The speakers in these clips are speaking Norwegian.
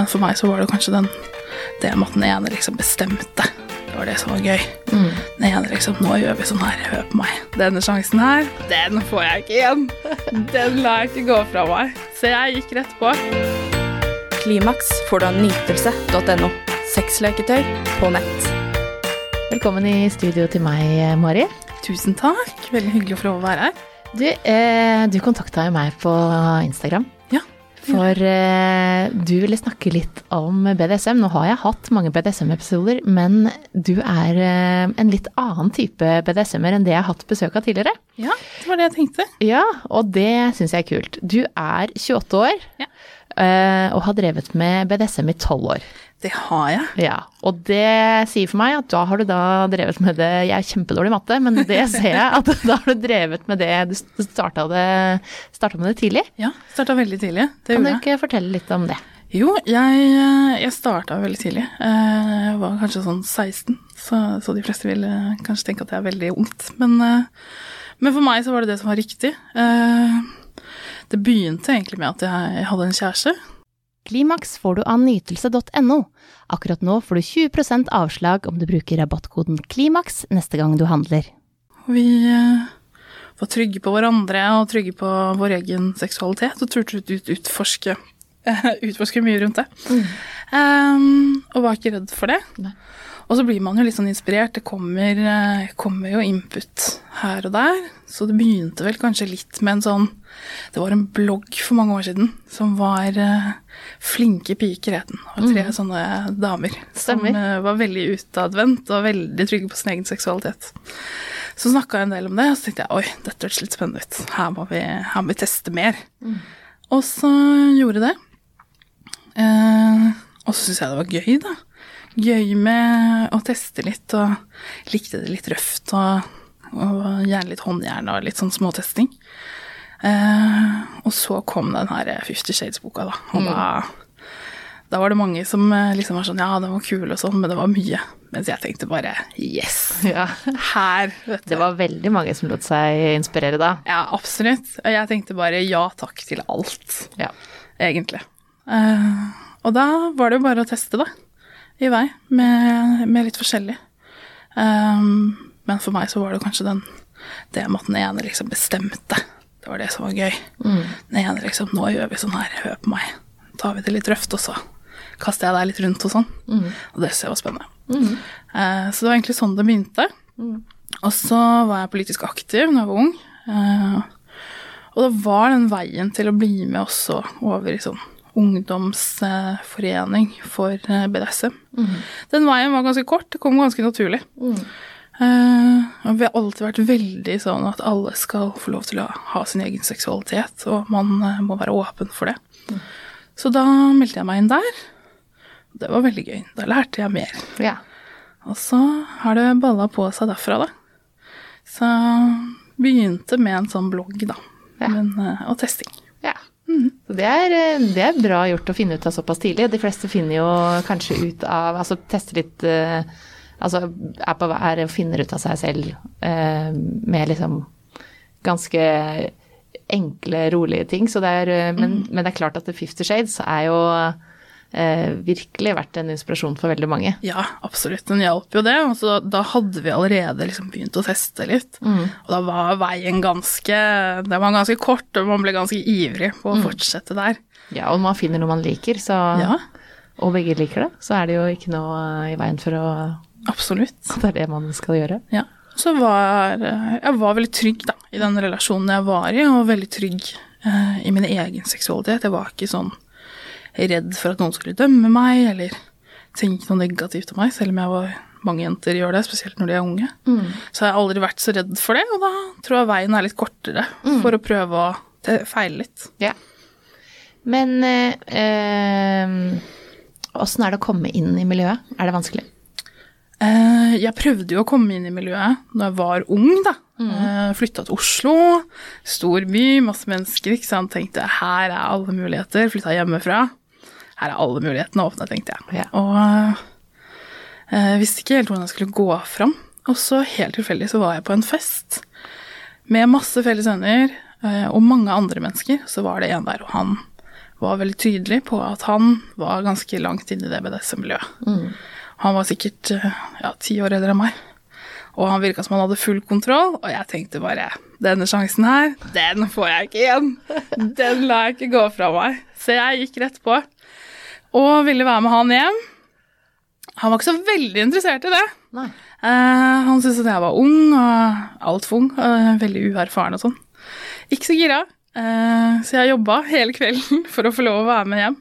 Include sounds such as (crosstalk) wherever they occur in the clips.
Men for meg så var det kanskje den det med at den ene liksom bestemte. Det var det som var gøy. Mm. Den ene liksom Nå gjør vi sånn her, hør på meg. Denne sjansen her, den får jeg ikke igjen. (laughs) Den lar jeg ikke gå fra meg. Så jeg gikk rett på. Klimaks får du av nytelse.no. Sexleketøy på nett. Velkommen i studio til meg, Mari. Tusen takk. Veldig hyggelig å få lov å være her. Du, eh, du kontakta jo meg på Instagram. Ja. For eh, du ville snakke litt om BDSM. Nå har jeg hatt mange BDSM-episoder, men du er eh, en litt annen type BDSM-er enn det jeg har hatt besøk av tidligere. Ja, det var det jeg tenkte. Ja, og det syns jeg er kult. Du er 28 år Ja. Eh, og har drevet med BDSM i 12 år. Det har jeg. Ja, og det sier for meg at da har du da drevet med det Jeg er kjempedårlig i matte, men det ser jeg at (laughs) da har du drevet med det Du starta, det, starta med det tidlig. Ja, Starta veldig tidlig. Det Kan du jeg. ikke fortelle litt om det? Jo, jeg, eh, jeg starta veldig tidlig. Eh, Jeg var kanskje sånn 16, så, så de fleste vil kanskje tenke at det er veldig ungt. Men, men for meg så var det det som var riktig. Det begynte egentlig med at jeg hadde en kjæreste. Klimaks får du av nytelse.no. Akkurat nå får du 20% avslag om du bruker rabattkoden KLIMAKS neste gang du handler. Vi eh, var trygge på hverandre og trygge på vår egen seksualitet og turte ut, ut, utforske, (laughs) utforske mye rundt det. Um, og var ikke redd for det. Nei. Og så blir man jo litt sånn inspirert. Det kommer, eh, kommer jo input her og der. Så det begynte vel kanskje litt med en sånn Det var en blogg for mange år siden som var eh, Flinke piker, het den. Og tre tre sånne damer som Stemmer. som var veldig utadvendt og veldig trygge på sin egen seksualitet. Så snakka jeg en del om det, og så tenkte jeg oi, dette hørtes litt spennende ut. Her må vi, her må vi teste mer. Og så gjorde jeg det. Eh, og så syns jeg det var gøy, da. Gøy med å teste litt, og likte det litt røft, og, og gjerne litt håndjern og litt sånn småtesting. Eh, og så kom den her Fifty Shades-boka, da. Og da, da var det mange som eh, liksom var sånn ja, den var kul og sånn, men det var mye. Mens jeg tenkte bare yes, Ja. her, vet du. Det var veldig mange som lot seg inspirere da. Ja, absolutt. Og jeg tenkte bare ja takk til alt, Ja. egentlig. Eh, og da var det jo bare å teste, da. I vei. Med, med litt forskjellig. Um, men for meg så var det kanskje den det med at den ene liksom bestemte. Det var det som var gøy. Den ene liksom Nå gjør vi sånn her, hør på meg. Tar vi det litt røft, og så kaster jeg deg litt rundt og sånn. Og det synes jeg var spennende. Eh, så det var egentlig sånn det begynte. Og så var jeg politisk aktiv da jeg var ung. Uh, og det var den veien til å bli med også over i sånn ungdomsforening for BDSM. BDSM. Den veien var ganske kort, det kom ganske naturlig. Eh, og vi har alltid vært veldig sånn at alle skal få lov til å ha sin egen seksualitet, og man uh, må være åpen for det. Så da meldte jeg meg inn der. Det var veldig gøy. Da lærte jeg mer. ja. Og så har det balla på seg derfra, da. Så begynte med en sånn blogg, da. Ja. Men, uh, og testing. Så det er, eh, det er bra gjort å finne ut av såpass tidlig. De fleste finner jo kanskje ut av Altså tester litt eh, Altså er, på, er finner ut av seg selv eh, med liksom ganske enkle, rolige ting. Så det er, men, men, men det er klart at The Fifty Shades er jo eh, virkelig vært en inspirasjon for veldig mange. Ja, absolutt. Den hjalp jo det. Og så da hadde vi allerede liksom begynt å teste litt. Og da var veien ganske Den var ganske kort, og man ble ganske ivrig på å fortsette der. Ja, og man finner noe man liker, så, Ja, og begge liker det, så er det jo ikke noe i veien for å absolutt. at (laughs) det er det man skal gjøre. Ja. Så var jeg var veldig trygg da, i den relasjonen jeg var i, og veldig trygg eh, i min egen seksualitet. Jeg var ikke sånn redd for at noen skulle dømme meg, eller tenke noe negativt om meg, selv om jeg var mange jenter gjør det, spesielt når de er unge. Så har jeg aldri vært så redd for det, og da tror jeg veien er litt kortere for å prøve å feile litt. Ja. Men åssen er det å komme inn i miljøet? Er det vanskelig? Eh, jeg prøvde jo å komme inn i miljøet da jeg var ung, da. Mm. Flytta til Oslo, stor by, masse mennesker, ikke sant. Tenkte her er alle muligheter. Flytta hjemmefra. Her er alle mulighetene åpne, tenkte jeg. Ja. Og eh, visste ikke helt hvordan jeg skulle gå fram. Og så helt tilfeldig så var jeg på en fest med masse felles venner eh, og mange andre mennesker. Så var det en der, og han var veldig tydelig på at han var ganske langt inne i det BDSM-miljøet. Han var sikkert eh, ja, ti år eldre enn meg. Og han virka som han hadde full kontroll, og jeg tenkte bare denne sjansen her, den får jeg ikke igjen. Den lar jeg ikke gå fra meg. Så jeg gikk rett på og ville være med han hjem. Han var ikke så veldig interessert i det. Nei. Uh, han syntes at jeg var ung, og altfor ung, uh, veldig uerfaren og sånn. Ikke så gira, Uh, så jeg jobba hele kvelden (laughs) for å få lov å være med hjem.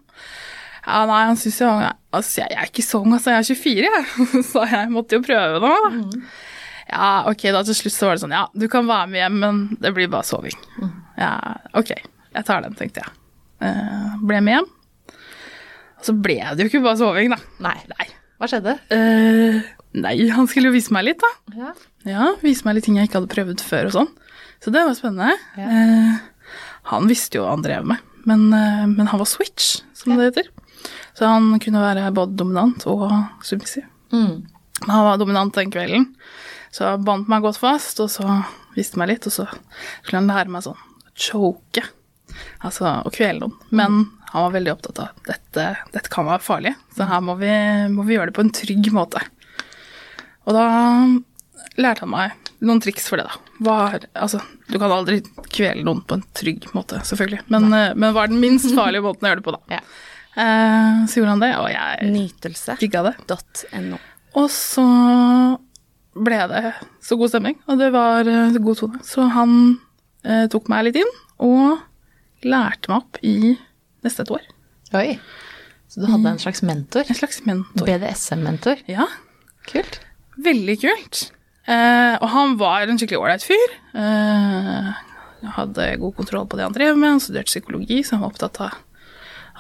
Ja, nei, han syntes jo Altså, jeg, jeg er ikke så ung, altså, jeg er 24, jeg. (laughs) Så jeg måtte jo prøve nå, da. Ja, ok, da til slutt så var det sånn, ja, du kan være med hjem, men det blir bare soving. Ja, ok, jeg tar den, tenkte jeg. Uh, ble med hjem. Og så ble det jo ikke bare soving, da. Nei. Nei. Hva skjedde? Uh, nei, han skulle jo vise meg litt, da. Ja. Ja, vise meg litt ting jeg ikke hadde prøvd før og sånn. Så det var spennende. Ja. Uh, han visste jo hva han drev med, men, men han var switch, som det heter. Så han kunne være både dominant og submissiv. Mm. Men han var dominant den kvelden, så han bandt meg godt fast, og så viste meg litt, og så skulle han lære meg sånn choke, altså å kvele noen. Men han var veldig opptatt av dette, dette kan være farlig, så her må vi, må vi gjøre det på en trygg måte. Og da lærte han meg noen triks for det, da. Var, altså, du kan aldri kvele noen på en trygg måte, selvfølgelig, men, eh, men hva er den minst farlige måten å gjøre det på, da? (laughs) Ja. Eh, så gjorde han det, og jeg Nytelse.no. digga det. Og så ble det så god stemning, og det var eh, god tone. Så han eh, tok meg litt inn og lærte meg opp i nesten et år. Oi. Så du hadde en slags mentor? En slags mentor. BDSM-mentor? Ja, Kult. veldig kult. Eh, og han var en skikkelig ålreit fyr. Eh, hadde god kontroll på det han drev med. Han studerte psykologi, så han var opptatt av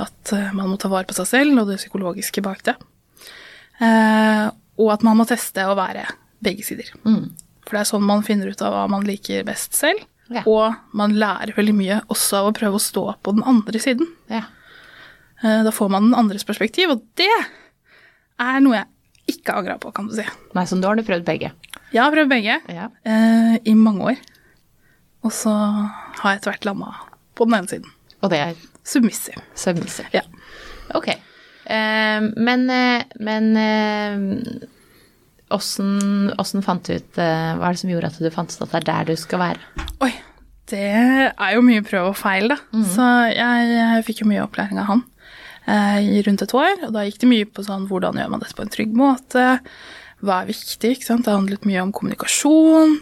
at eh, man må ta vare på seg selv og det psykologiske bak det. Eh, og at man må teste å være begge sider. Mm. For det er sånn man finner ut av hva man liker best selv. Ja. Og man lærer veldig mye også av å prøve å stå på den andre siden. Ja. Eh, Da får man den andres perspektiv, og det er noe jeg ikke angra på, kan du si. Nei, så nå har du prøvd begge? Jeg har prøvd begge Ja. eh, i mange år. Og så har jeg etter hvert landa på den ene siden. Og det er Submissive. submissive? Ja. Ok. Eh, men men eh, åssen fant du ut eh, Hva er det som gjorde at du fant ut at det er der du skal være? Oi, det er jo mye prøv og feil, da. Så jeg, jeg fikk jo mye opplæring av han eh, i rundt et år. Og da gikk det mye på sånn hvordan gjør man dette på en trygg måte. Hva er viktig? ikke sant? Det handlet mye om kommunikasjon,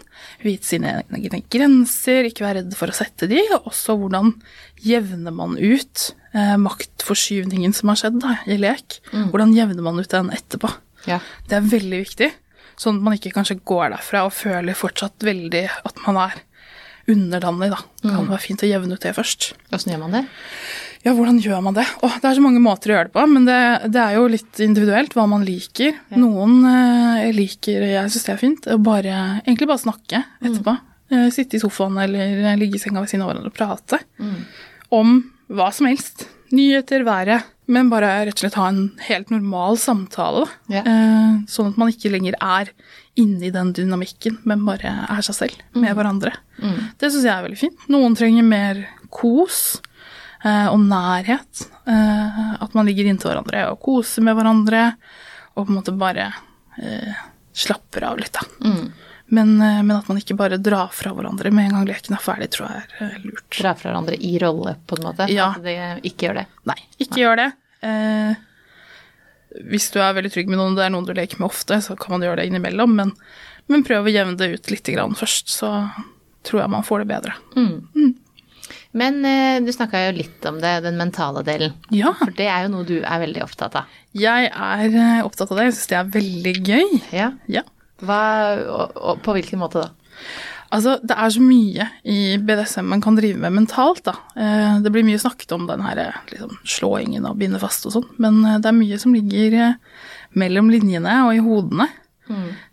vite sine egne grenser, ikke være redd for å sette de, og også hvordan jevner man ut eh, maktforskyvningen som har skjedd da, i lek. Hvordan jevner man ut den etterpå? Ja. Det er veldig viktig, sånn at man ikke kanskje går derfra og føler fortsatt veldig at man er underdanig, da. Det kan være fint å jevne ut det først. Åssen gjør man det? Ja, hvordan gjør man det? Åh, det er så mange måter å gjøre det på, men det, det er jo litt individuelt hva man liker. Noen eh, liker, jeg syns det er fint, bare, egentlig bare snakke etterpå. Eh, sitte i sofaen eller ligge i senga ved siden av hverandre og prate om hva som helst. Nyheter, været. Men bare rett og slett ha en helt normal samtale. Ja. Eh, sånn at man ikke lenger er inne i den dynamikken, men bare er seg selv med hverandre. Det syns jeg er veldig fint. Noen trenger mer kos eh, og nærhet. Eh, at man ligger inntil hverandre og koser med hverandre, og på en måte bare eh, slapper av litt, da. Men, eh, men at man ikke bare drar fra hverandre med en gang leken er ferdig, tror jeg er eh, lurt. Dra fra hverandre i rolle, på en måte? Ja. At det ikke gjør det? Nei, ikke gjør det. Eh, hvis du er veldig trygg med noen, det er noen du leker med ofte, så kan man gjøre det innimellom, men, men prøv å jevne det ut litt grann først, så tror jeg man får det bedre. Men eh, du snakka jo litt om det, den mentale delen. Ja, For det er jo noe du er veldig opptatt av. jeg er eh, opptatt av det, jeg syns det er veldig gøy. Ja. Ja. Hva, og, og på hvilken måte da? Altså, det er så mye i BDSM man kan drive med mentalt, da. Eh, Det blir mye snakket om den her eh, liksom, slåingen og binde fast og sånn, men eh, det er mye som ligger mellom linjene og i hodene.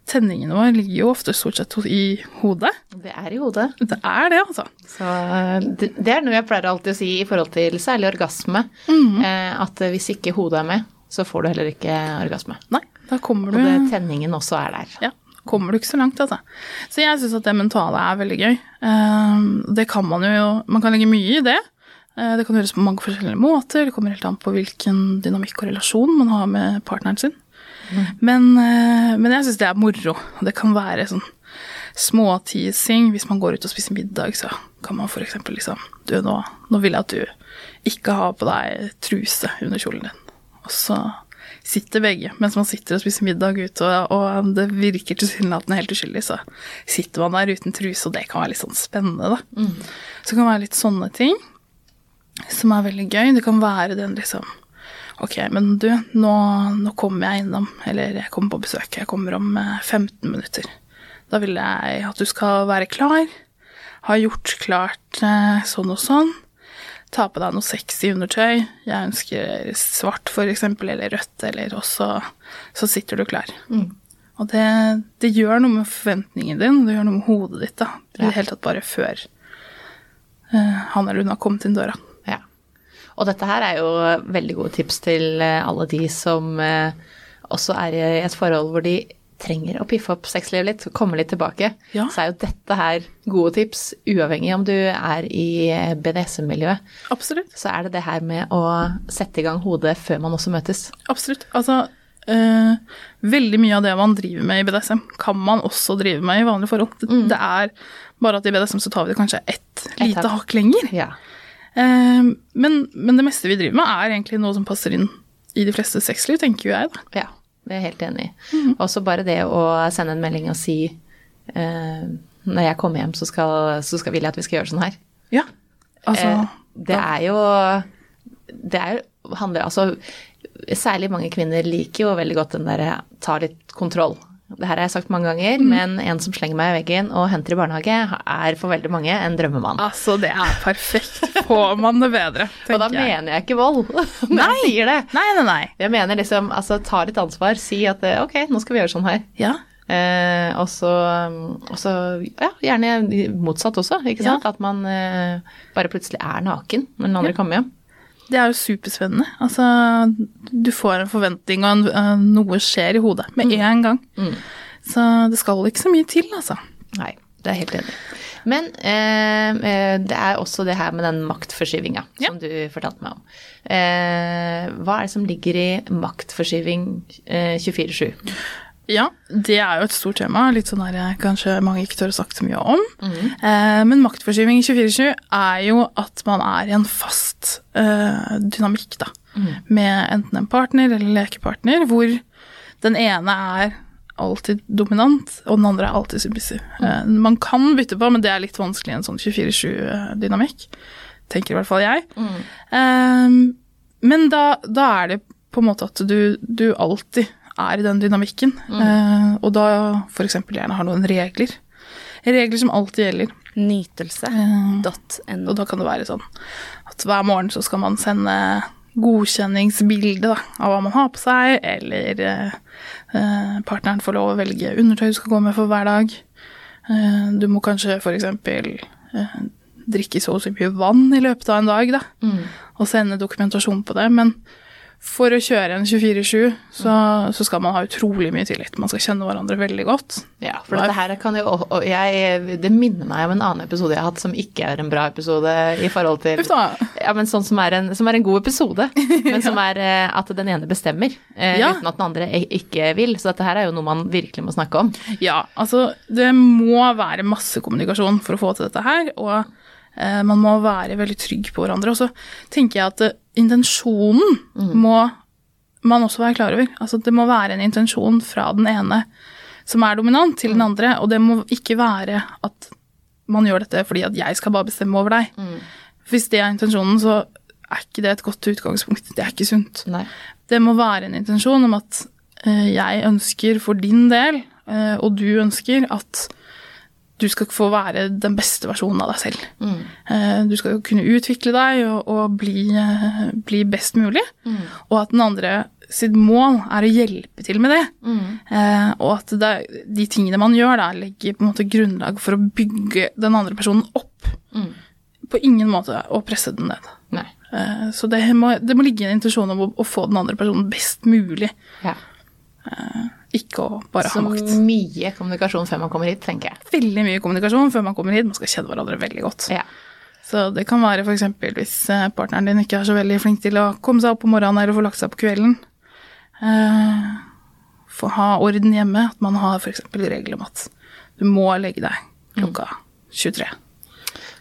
Tenningene våre ligger jo ofte stort sett i hodet. Det er i hodet. Det er det, altså. Så det, det er noe jeg pleier alltid å si i forhold til særlig orgasme. Eh, at hvis ikke hodet er med, så får du heller ikke orgasme. Nei, da kommer Og du det, tenningen også er der. Ja, kommer du ikke så langt, altså. Så jeg syns at det mentale er veldig gøy. Eh, Det kan man jo Man kan legge mye i det. Eh, Det kan gjøres på mange forskjellige måter. Det kommer helt an på hvilken dynamikk og relasjon man har med partneren sin. Men, eh, men jeg syns det er moro. Det kan være sånn småteasing. Hvis man går ut og spiser middag, så kan man f.eks. liksom Du, nå, nå vil jeg at du ikke har på deg truse under kjolen din. Og så sitter begge mens man sitter og spiser middag ute, og, og det virker tilsynelatende helt uskyldig, så sitter man der uten truse, og det kan være litt sånn spennende, da. Så det kan være litt sånne ting som er veldig gøy. Det kan være den liksom Ok, men du, nå, nå kommer jeg innom, eller jeg kommer på besøk. Jeg kommer om eh, 15 minutter. Da vil jeg at du skal være klar, ha gjort klart eh, sånn og sånn. Ta på deg noe sexy undertøy. Jeg ønsker svart, eksempel, eller rødt, eller også Så sitter du klar. Og det, det gjør noe med forventningen din, det gjør noe med hodet ditt, da. I det hele tatt bare før uh, han eller hun har kommet inn døra. Ja. Og dette her er jo veldig gode tips til eh, alle de som uh, også er i et forhold hvor de trenger å piffe opp sexlivet litt, komme litt tilbake. Ja. Så er jo dette her gode tips, uavhengig om du er i BDSM-miljøet. Absolutt. Så er det det her med å sette i gang hodet før man også møtes. Absolutt. Altså, øh, veldig mye av det man driver med i BDSM, kan man også drive med i vanlige forhold. Det, det er bare at i BDSM så tar vi det kanskje ett lite hakk. hakk lenger. Ja. Eh, men, men det meste vi driver med, er egentlig noe som passer inn i de fleste sexliv, tenker jo jeg, da. Ja, det er jeg helt enig i. Også bare det å sende en melding og si eh, når jeg kommer hjem, så, skal, så skal, vil jeg at vi skal gjøre sånn her. Ja. Altså, eh, det er jo Det er handler Altså, særlig mange kvinner liker jo veldig godt den derre ta litt kontroll. Det her har jeg sagt mange ganger, men en som slenger meg i veggen og henter i barnehage, er for veldig mange en drømmemann. altså, det er perfekt. Får man det bedre, tenker (laughs) jeg. og da jeg. mener jeg ikke vold (laughs) når jeg sier det. Nei, nei, nei. Jeg mener liksom, altså ta litt ansvar, si at eh, ok, nå skal vi gjøre sånn her. Ja. Eh, og så, så ja, gjerne motsatt også, ikke Ja. sant? At man eh, bare plutselig er naken når den andre kommer hjem. Det er jo superspennende. Altså, du får en forventning, og en, eh, noe skjer i hodet med en gang. Så det skal ikke så mye til, altså. Nei, det er helt enig. Men eh, eh, det er også det her med den maktforskyvinga Ja. som du fortalte meg om. Eh, hva er det som ligger i maktforskyving eh, 24-7? Ja, det er jo et stort tema. Litt sånn der eh, kanskje mange ikke tør å snakke så mye om. Eh, men maktforskyving i 24-7 er jo at man er i en fast eh, dynamikk, da. Med enten en partner eller lekepartner, hvor den ene er alltid dominant, og den andre er alltid submissiv. Eh, man kan bytte på, men det er litt vanskelig i en sånn 24-7-dynamikk. Tenker i hvert fall jeg. Eh, men da, da er det på en måte at du, du alltid er i den dynamikken. Eh, og da f.eks. gjerne har noen regler. Regler som alltid gjelder. Nytelse.no. Og da kan det være sånn at hver morgen så skal man sende godkjenningsbilde da, av hva man har på seg, eller eh, eh, partneren får lov å velge undertøy du skal gå med for hver dag. Eh, du må kanskje f.eks. Eh, drikke så og så mye vann i løpet av en dag, da, og sende dokumentasjon på det. Men for å kjøre en 24-7, så, så skal man ha utrolig mye tillit. Man skal kjenne hverandre veldig godt. Ja, for dette her kan jo og jeg, Det minner meg om en annen episode jeg har hatt som ikke er en bra episode i forhold til. Ja, men sånn som er en, som er en god episode, (laughs) men som er eh, at den ene bestemmer, eh, Ja. uten at den andre ikke vil. Så dette her er jo noe man virkelig må snakke om. Ja, altså det må være masse kommunikasjon for å få til dette her, og man må være veldig trygg på hverandre. Og så tenker jeg at intensjonen intensjonen må man også være klar over. Altså det må være en intensjon fra den ene som er dominant, til den andre, og det må ikke være at man gjør dette fordi at jeg skal bare bestemme over deg. Hvis det er intensjonen, så er ikke det et godt utgangspunkt. Det er ikke sunt. Nei. Det må være en intensjon om at eh, jeg ønsker for din del, eh, og du ønsker at du skal få være den beste versjonen av deg selv. Mm. du skal jo kunne utvikle deg og, og bli, eh, bli best mulig, og at den andre sitt mål er å hjelpe til med det. Eh, og at det, de tingene man gjør, da, legger på en måte grunnlag for å bygge den andre personen opp. På ingen måte å presse den ned. Eh, Så det må, det må ligge en intensjon om å, å få den andre personen best mulig, Ja. Ikke å bare Så ha makt. Så mye kommunikasjon før man kommer hit, tenker jeg. Veldig mye kommunikasjon før man kommer hit. Man skal kjenne hverandre veldig godt. Ja. Så det kan være f.eks. hvis eh, partneren din ikke er så veldig flink til å komme seg opp om morgenen eller få lagt seg på kvelden. Eh, få ha orden hjemme. At man har f.eks. regler om at du må legge deg klokka 23.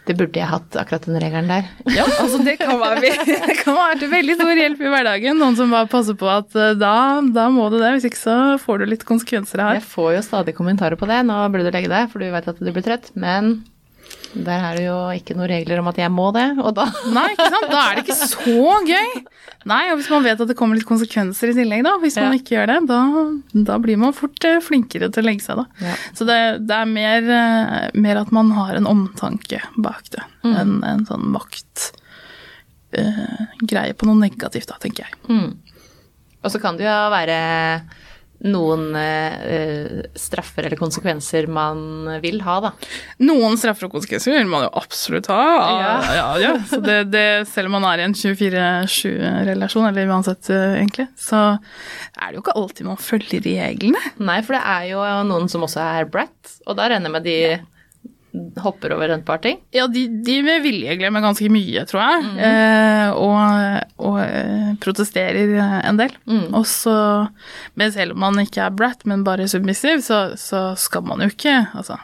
Det burde jeg hatt, akkurat den regelen der. Ja, altså det kan være, (laughs) det kan være til veldig stor hjelp i hverdagen. Noen som bare passer på at eh, da, da må du det, hvis ikke så får du litt konsekvenser her. Jeg får jo stadig kommentarer på det. Nå burde du legge deg, for du vet at du blir trøtt. Men der er det jo ikke noen regler om at jeg må det, og da Nei, ikke sant? Da er det ikke så gøy. Nei, og hvis man vet at det kommer litt konsekvenser i tillegg, da, hvis man ikke gjør det, da, da blir man fort eh, flinkere til å legge seg, da. Ja. Så det, det er mer, eh, mer at man har en omtanke bak det, Mm. enn en sånn maktgreie på noe negativt, da, tenker jeg. mm. Og så kan det jo være noen eh, straffer eller konsekvenser man vil ha, da. Noen straffer og konsekvenser vil man jo absolutt ha. Ja. Ja, ja, Så det, det, selv om man er i en 24-7-relasjon, eller uansett eh, egentlig, så er det jo ikke alltid man følger reglene. Nei, for det er jo noen som også er brat, og da regner jeg med de hopper over et par ting. Ja, de, de med vilje glemmer ganske mye, tror jeg, eh, og, og eh, protesterer en del. Og så, men selv om man ikke er brat, men bare submissiv, så, så skal man jo ikke Altså,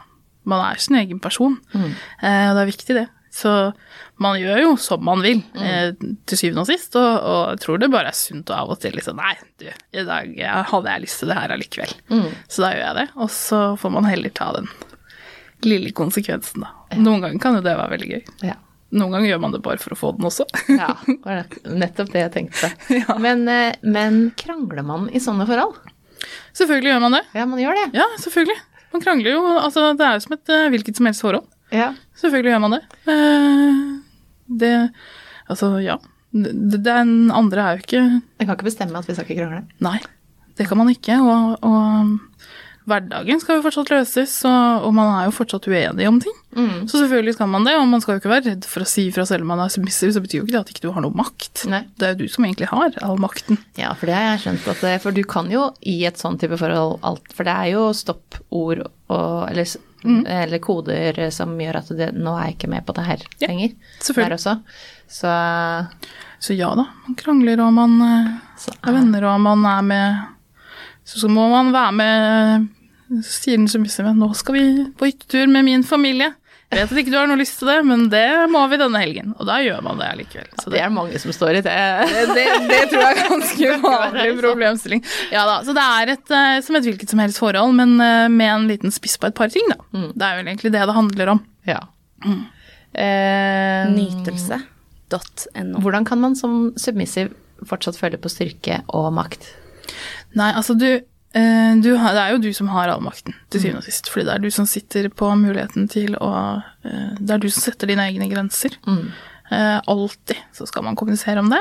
man er sin egen person, eh, og det er viktig, det. Så man gjør jo som man vil, eh, til syvende og sist, og, og jeg tror det bare er sunt å av og til liksom Nei, du, i dag hadde jeg lyst til det her allikevel. Så da gjør jeg det, og så får man heller ta den lille konsekvensen, da. Noen ganger kan jo det være veldig gøy. Ja. Noen ganger gjør man det bare for å få den også. (laughs) Ja, det var nettopp det jeg tenkte. (laughs) Ja. Men, eh, men krangler man i sånne forhold? Selvfølgelig gjør man det. Ja, man gjør det. Ja, selvfølgelig. Man krangler jo. Altså, det er jo som et eh, hvilket som helst forhold. Ja. Selvfølgelig gjør man det. Eh, det Altså, ja. Den andre er jo ikke Jeg kan ikke bestemme at vi skal ikke krangle. Nei, det kan man ikke. Og, og hverdagen skal jo fortsatt løses, og, og man er jo fortsatt uenig om ting. Mm. Så selvfølgelig skal man det, og man skal jo ikke være redd for å si fra selv om man er submissiv, så betyr jo ikke det at ikke du har noe makt. Nei. Det er jo du som egentlig har all makten. Ja, for det har jeg skjønt at det, For du kan jo i et sånn type forhold alt For det er jo stoppord og eller, mm. eller koder som gjør at det, nå er jeg ikke med på det her Ja, lenger. selvfølgelig. Der også. Så, Så ja da, man krangler, og man eh, så er venner, og man er med Så, så må man være med Så sier den submissive nå skal vi på hyttetur med min familie. Jeg vet at ikke du har noe lyst til det, men det må vi denne helgen. Og da gjør man det allikevel. Så det er mange som står i det. det, det, det tror jeg er ganske vanlig problemstilling. Ja da, Så det er et, eh, som et hvilket som helst forhold, men eh, med en liten spiss på et par ting, da. Det er vel egentlig det det handler om. Ja. Eh, Nytelse.no. Hvordan kan man som submissiv fortsatt føle på styrke og makt? Nei, altså du, eh, du Det er jo du som har all makten, til syvende og sist. Fordi det er du som sitter på muligheten til å eh, Det er du som setter dine egne grenser. Mm. alltid så skal man kommunisere om det.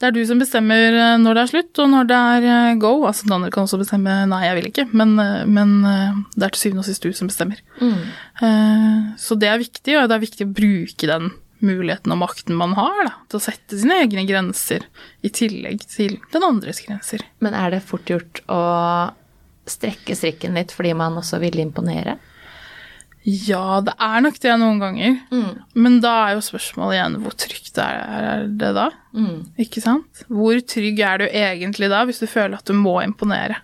Det er du som bestemmer eh, når det er slutt, og når det er eh, go. Altså Den andre kan også bestemme 'nei, jeg vil ikke', men, eh, men eh, det er til syvende og sist du som bestemmer. Mm. så det er viktig, og det er viktig å bruke den muligheten og makten man har da, til å sette sine egne grenser, i tillegg til den andres grenser. Men er det fort gjort å strekke strikken litt fordi man også vil imponere? Ja, det er nok det noen ganger. Men da er jo spørsmålet igjen hvor trygt er er det da? Ikke sant? Hvor trygg er du egentlig da, hvis du føler at du må imponere?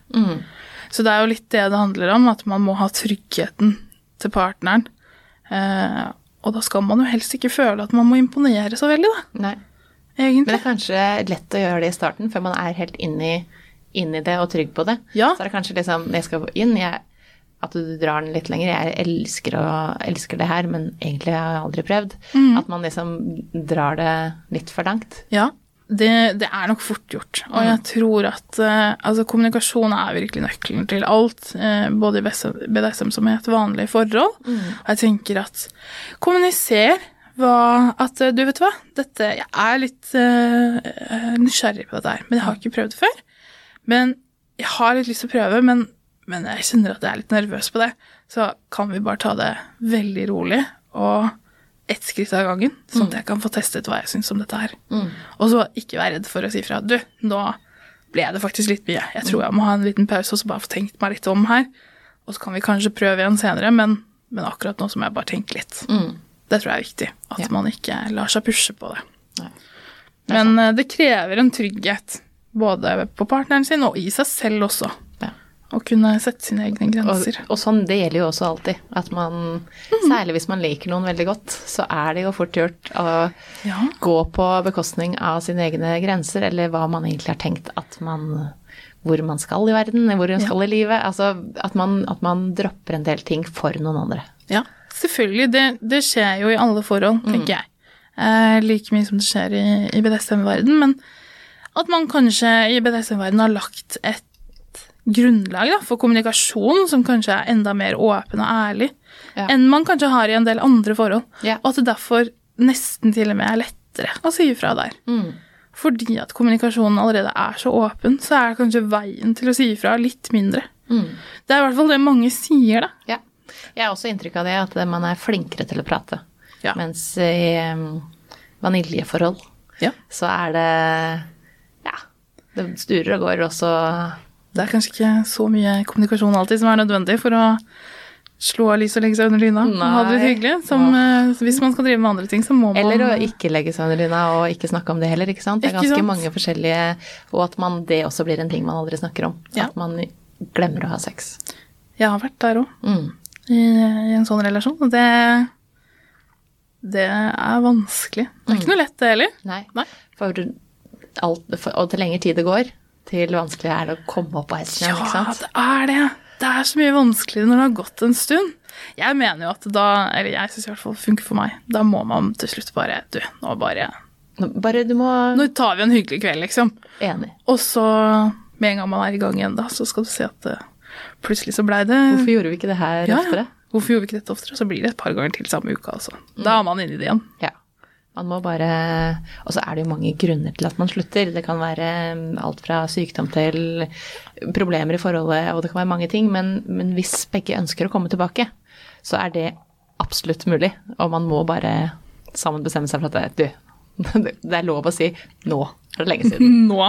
Så det er jo litt det det handler om, at man må ha tryggheten til partneren. Eh, og da skal man jo helst ikke føle at man må imponere så veldig, da, Nei. Egentlig. Men det er kanskje lett å gjøre det i starten, før man er helt inni, inni det og trygg på det. Ja. Så er det kanskje liksom Jeg skal inn, jeg, at du drar den litt lenger. Jeg elsker, å, elsker det her, men egentlig har jeg aldri prøvd. At man liksom drar det litt for langt. Ja, det, det er nok fort gjort. Og jeg tror at uh, altså, kommunikasjon er virkelig nøkkelen til alt, Uh, både i BDSM, BDSM som i et vanlig forhold. Og jeg tenker at kommuniser hva At eh, du, vet hva, dette Jeg er litt uh, nysgjerrig på dette her, men jeg har ikke prøvd det før. Men jeg har litt lyst til å prøve, men, men jeg kjenner at jeg er litt nervøs på det. Så kan vi bare ta det veldig rolig og ett skritt av gangen, sånn at jeg kan få testet hva jeg syns om dette her. Og så ikke være redd for å si fra. Du, nå ble det faktisk litt mye. Jeg tror jeg må ha en liten pause og så bare få tenkt meg litt om her. Og så kan vi kanskje prøve igjen senere, men, men akkurat nå så må jeg bare tenke litt. Det tror jeg er viktig. At Ja. man ikke lar seg pushe på det. Nei. Det Men eh, det krever en trygghet, både på partneren sin og i seg selv også. Å kunne sette sine egne grenser. og sånn, det gjelder jo også alltid. At man, særlig hvis man liker noen veldig godt, så er det jo fort gjort å Ja. gå på bekostning av sine egne grenser, eller hva man egentlig har tenkt at man Hvor man skal i verden, hvor man skal i livet. Altså at man, at man dropper en del ting for noen andre. ja. Selvfølgelig. Det, det skjer jo i alle forhold, tenker jeg. Eh, like mye som det skjer i, i BDSM-verden. Men at man kanskje i BDSM-verden har lagt et grunnlag da, for kommunikasjon som kanskje er enda mer åpen og ærlig Ja. enn man kanskje har i en del andre forhold. Ja. Og at det derfor nesten til og med er lettere å si ifra der. Mm. Fordi at kommunikasjonen allerede er så åpen, så er kanskje veien til å si ifra litt mindre. Mm. Det er i hvert fall det mange sier, da. Ja. Jeg har også inntrykk av det, at man er flinkere til å prate. Ja. Mens i vaniljeforhold så er det Ja, det sturer og går, og så Det er kanskje ikke så mye kommunikasjon alltid som er nødvendig for å slå av lyset og legge seg under dyna og ha det hyggelig. Som, ja. hvis man skal drive med andre ting, så må man Eller å ikke legge seg under dyna og ikke snakke om det heller, ikke sant. Det er ganske mange forskjellige Og at man, det også blir en ting man aldri snakker om. Ja. At man glemmer å ha sex. Jeg har vært der òg, Mm. i, i en sånn relasjon, og det Det er vanskelig. Det er ikke noe lett, det heller. Nei. Nei. For alt, for, og til lengre tid det går, til vanskelig er det å komme opp på hesten igjen, Ja, ikke sant. det er det. Det er så mye vanskeligere når det har gått en stund. Jeg mener jo at da, eller jeg syns i hvert fall det funker for meg, da må man til slutt bare Du, nå bare Bare du må Nå tar vi en hyggelig kveld, liksom. Enig. Og så, med en gang man er i gang igjen, da, så skal du se at eh, plutselig så blei det Hvorfor gjorde vi ikke det her Ja, oftere? Hvorfor gjorde vi ikke dette oftere? Så blir det et par ganger til samme uka, altså. Da er man inne i det igjen. Ja. Man må bare Og så er det jo mange grunner til at man slutter. Det kan være mm, alt fra sykdom til problemer i forholdet, og det kan være mange ting. Men, men hvis begge ønsker å komme tilbake, så er det absolutt mulig. Og man må bare sammen bestemme seg for at det, du, (laughs) det er lov å si nå er det lenge siden. (laughs) Nå.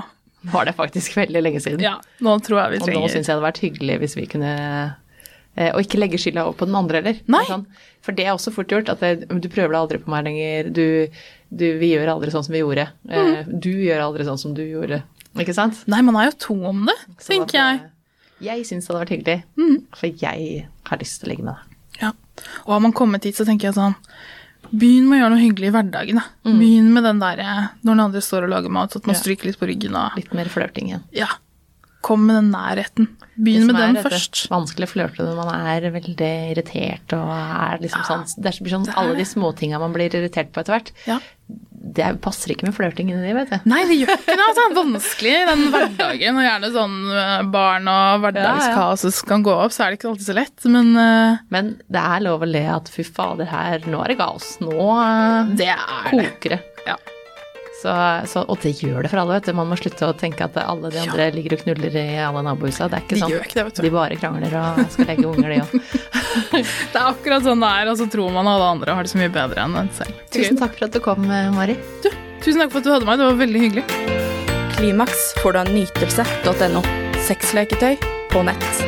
Er det faktisk veldig lenge siden. Ja, nå tror jeg vi Og nå trenger syns jeg det hadde vært hyggelig hvis vi kunne Og ikke legge skylda over på den andre heller. Nei. Sånn, for det er også fort gjort. At det, du prøver deg aldri på meg lenger. Du, du, vi gjør aldri sånn som vi gjorde. Eh, Mm. Du gjør aldri sånn som du gjorde. Ikke sant? Nei, man er jo to om det, Så tenker jeg. eh, Jeg syns det hadde vært hyggelig. Mm. For jeg har lyst til å ligge med deg. Ja. Og har man kommet hit, så tenker jeg sånn Begynn med å gjøre noe hyggelig i hverdagen. Da. Begynn med den der eh, når den andre står og lager mat, at man Ja. stryker litt på ryggen og Litt mer flørting igjen. Ja. Kom med den nærheten. Begynn med med først. Det som er Vanskelig å flørte når man er veldig irritert og er liksom sånn Det blir sånn alle de småtinga man blir irritert på etter hvert. Ja. Det er- passer ikke med flørting inni det, vet du. Nei, det gjør ikke det. Altså. Det er vanskelig den hverdagen, og gjerne sånn eh, barn og hverdagskaos kan gå opp, så er det ikke alltid så lett, men uh, Men det er lov å le at fy fader, her, nå er det kaos. Nå uh, det er koker det. Ja. Så, så, og det gjør det for alle, vet du. Man må slutte å tenke at alle de andre ligger og knuller i alle nabohusa. Det er ikke De sånn. gjør ikke det, vet du. De bare krangler og skal legge (laughs) unger, de òg. Det er akkurat sånn det er, og så tror man alle andre har det så mye bedre enn en selv. Tusen takk for at du kom, eh, Mari. Du, tusen takk for at du hadde meg, det var veldig hyggelig. Klimaks får du av nytelse.no. Sexleketøy på nett.